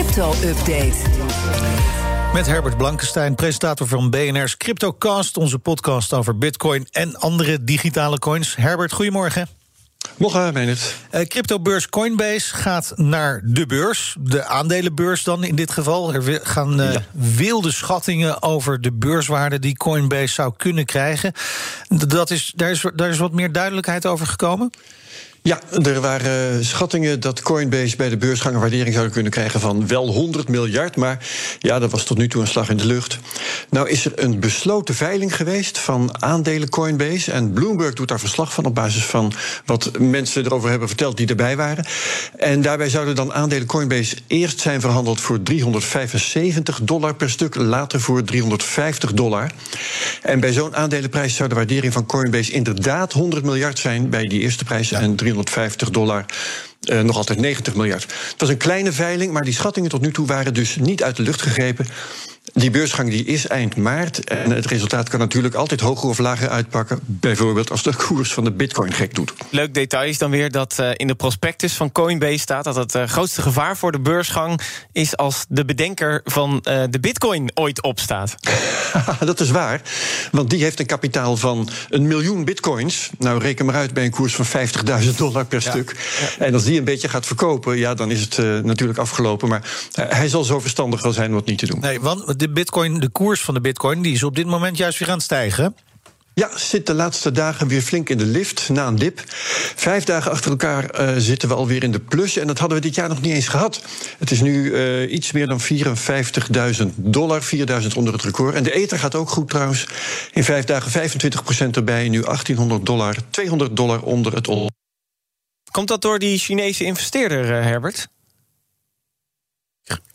crypto-update. Met Herbert Blankenstein, presentator van BNR's CryptoCast, onze podcast over Bitcoin en andere digitale coins. Herbert, goedemorgen. Morgen, meen het. Uh, cryptobeurs Coinbase gaat naar de beurs, de aandelenbeurs dan in dit geval. Er gaan uh, ja. wilde schattingen over de beurswaarde die Coinbase zou kunnen krijgen. Dat is, daar, is, daar is wat meer duidelijkheid over gekomen? Ja, er waren schattingen dat Coinbase bij de beursgang een waardering zouden kunnen krijgen van wel 100 miljard. Maar ja, dat was tot nu toe een slag in de lucht. Nou is er een besloten veiling geweest van aandelen Coinbase. En Bloomberg doet daar verslag van op basis van wat mensen erover hebben verteld die erbij waren. En daarbij zouden dan aandelen Coinbase eerst zijn verhandeld voor 375 dollar per stuk, later voor 350 dollar. En bij zo'n aandelenprijs zou de waardering van Coinbase inderdaad 100 miljard zijn bij die eerste prijs. En 350 dollar. Uh, nog altijd 90 miljard. Het was een kleine veiling, maar die schattingen tot nu toe waren dus niet uit de lucht gegrepen. Die beursgang die is eind maart. En het resultaat kan natuurlijk altijd hoger of lager uitpakken. Bijvoorbeeld als de koers van de bitcoin gek doet. Leuk detail is dan weer dat uh, in de prospectus van Coinbase staat... dat het uh, grootste gevaar voor de beursgang is als de bedenker van uh, de bitcoin ooit opstaat. dat is waar, want die heeft een kapitaal van een miljoen bitcoins. Nou, reken maar uit bij een koers van 50.000 dollar per ja. stuk. Ja. En als die een beetje gaat verkopen, ja, dan is het natuurlijk afgelopen. Maar hij zal zo verstandig wel zijn om het niet te doen. Nee, want de, bitcoin, de koers van de bitcoin die is op dit moment juist weer aan het stijgen. Ja, zit de laatste dagen weer flink in de lift na een dip. Vijf dagen achter elkaar uh, zitten we alweer in de plus. En dat hadden we dit jaar nog niet eens gehad. Het is nu uh, iets meer dan 54.000 dollar, 4.000 onder het record. En de ether gaat ook goed trouwens. In vijf dagen 25% erbij, nu 1800 dollar, 200 dollar onder het all. Komt dat door die Chinese investeerder, uh, Herbert?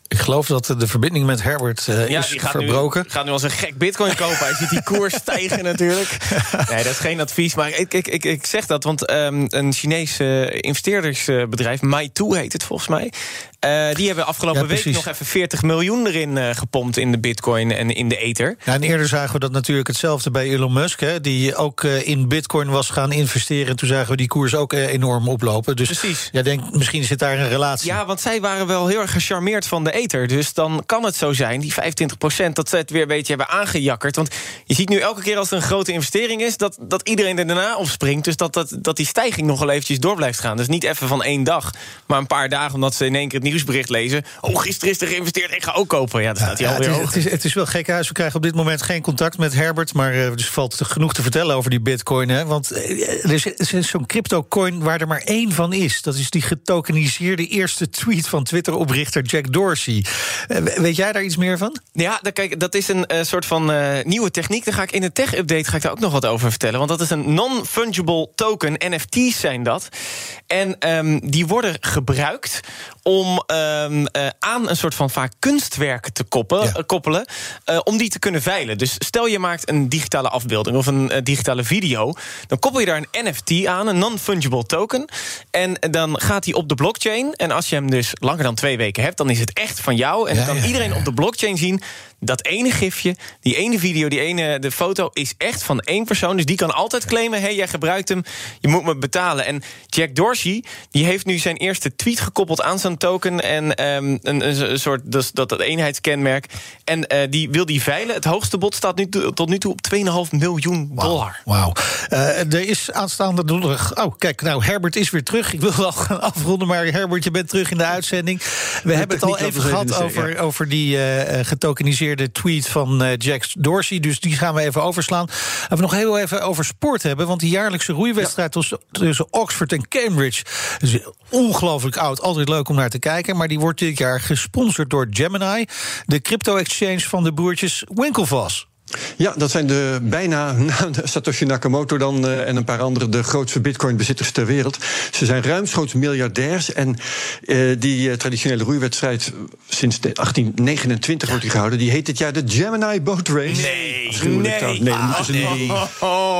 Ik geloof dat de verbinding met Herbert uh, ja, is die gaat verbroken. Nu, gaat nu als een gek bitcoin kopen. Hij ziet die koers stijgen natuurlijk. Nee, dat is geen advies. Maar ik, ik, ik, ik zeg dat, want um, een Chinees uh, investeerdersbedrijf... Maitu heet het volgens mij... Uh, die hebben afgelopen ja, week nog even 40 miljoen erin uh, gepompt in de bitcoin en in de ether. Ja, en eerder zagen we dat natuurlijk hetzelfde bij Elon Musk, hè, die ook in bitcoin was gaan investeren. Toen zagen we die koers ook enorm oplopen. Dus Precies. jij denkt, misschien zit daar een relatie. Ja, want zij waren wel heel erg gecharmeerd van de ether. Dus dan kan het zo zijn, die 25 procent, dat ze het weer een beetje hebben aangejakkerd. Want je ziet nu elke keer als er een grote investering is, dat, dat iedereen er daarna op springt. Dus dat, dat, dat die stijging nog wel eventjes door blijft gaan. Dus niet even van één dag, maar een paar dagen, omdat ze in één keer het nieuwsbericht lezen. Oh, gisteren is er geïnvesteerd, ik ga ook kopen. Ja, dan staat hij ja, alweer het, hoog. is, het, is, het is wel gek huis. We krijgen op dit moment geen contact met Herbert. Maar uh, dus valt genoeg te vertellen over die bitcoin. Hè? Want er is, er is zo'n crypto-coin waar er maar één van is. Dat is die getokeniseerde eerste tweet van Twitter-oprichter Jack Dorsey. Uh, weet jij daar iets meer van? Ja, dan, kijk, dat is een uh, soort van nieuwe techniek. Daar ga ik in de tech-update ga ik daar ook nog wat over vertellen. Want dat is een non-fungible token. NFT's zijn dat. En um, die worden gebruikt om um, uh, aan een soort van vaak kunstwerken te koppelen, ja. koppelen om die te kunnen veilen. Dus stel je maakt een digitale afbeelding of een digitale video, dan koppel je daar een NFT aan, een non-fungible token. En dan gaat die op de blockchain. En als je hem dus langer dan twee weken hebt, dan is het echt van jou. En dan kan iedereen op de blockchain zien. Dat ene gifje, die ene video, die ene de foto is echt van één persoon. Dus die kan altijd claimen: hé, hey, jij gebruikt hem, je moet me betalen. En Jack Dorsey die heeft nu zijn eerste tweet gekoppeld aan zo'n token. En um, een, een, een soort dus dat, dat eenheidskenmerk. En uh, die wil die veilen. Het hoogste bod staat nu to, tot nu toe op 2,5 miljoen dollar. Wauw. Uh, er is aanstaande donderdag. Oh, kijk, nou, Herbert is weer terug. Ik wil wel gaan afronden, maar Herbert, je bent terug in de uitzending. We De hebben het al even gehad over, over die uh, getokeniseerde tweet van uh, Jack Dorsey. Dus die gaan we even overslaan. En we nog heel even over sport hebben. Want die jaarlijkse roeiwedstrijd tussen, tussen Oxford en Cambridge. is ongelooflijk oud. Altijd leuk om naar te kijken. Maar die wordt dit jaar gesponsord door Gemini. De crypto-exchange van de broertjes Winklevoss. Ja, dat zijn de bijna na Satoshi Nakamoto dan uh, en een paar andere de grootste bitcoin-bezitters ter wereld. Ze zijn ruimschoots miljardairs en uh, die uh, traditionele roeiwedstrijd sinds 1829 wordt die gehouden. Die heet dit jaar de Gemini Boat Race. Nee, nee. nee, Ah, nee.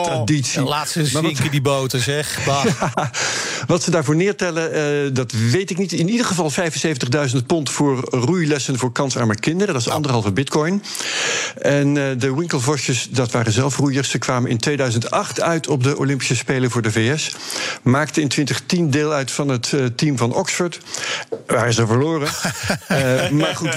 Traditie. Laat ze Maar wat- zinken, die boten, zeg. Wat ze daarvoor neertellen, eh, dat weet ik niet. In ieder geval 75.000 pond voor roeilessen voor kansarme kinderen. Dat is anderhalve bitcoin. En eh, de Winkelvosjes, dat waren zelf roeiers. Ze kwamen in 2008 uit op de Olympische Spelen voor de VS. Maakten in 2010 deel uit van het eh, team van Oxford. Waar ze verloren. Maar goed,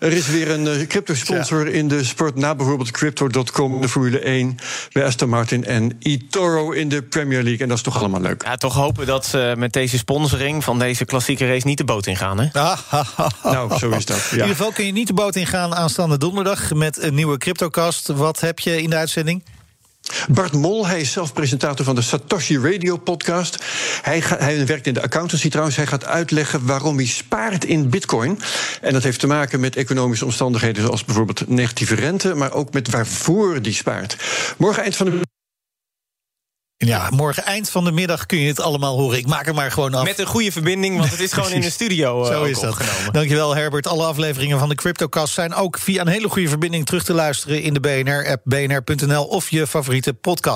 er is weer een crypto-sponsor in de sport. Na bijvoorbeeld Crypto.com, de Formule 1, bij Aston Martin en eToro in de Premier League. En dat is toch allemaal leuk. Ja, toch hopen dat ze met deze sponsoring van deze klassieke race niet de boot ingaan, hè? Ah. Nou, zo is dat. In ieder geval kun je niet de boot ingaan aanstaande donderdag met een nieuwe CryptoCast. Wat heb je in de uitzending? Bart Mol, hij is zelf presentator van de Satoshi Radio podcast. Hij, ga- hij werkt in de accountancy trouwens. Hij gaat uitleggen waarom hij spaart in bitcoin. En dat heeft te maken met economische omstandigheden... zoals bijvoorbeeld negatieve rente... maar ook met waarvoor die spaart. Morgen eind van de... Ja, morgen eind van de middag kun je het allemaal horen. Ik maak er maar gewoon af. Met een goede verbinding, want het is gewoon in de studio eh, Zo is dat. opgenomen. Dankjewel Herbert. Alle afleveringen van de CryptoCast zijn ook via een hele goede verbinding terug te luisteren in de BNR-app, bnr.nl of je favoriete podcast.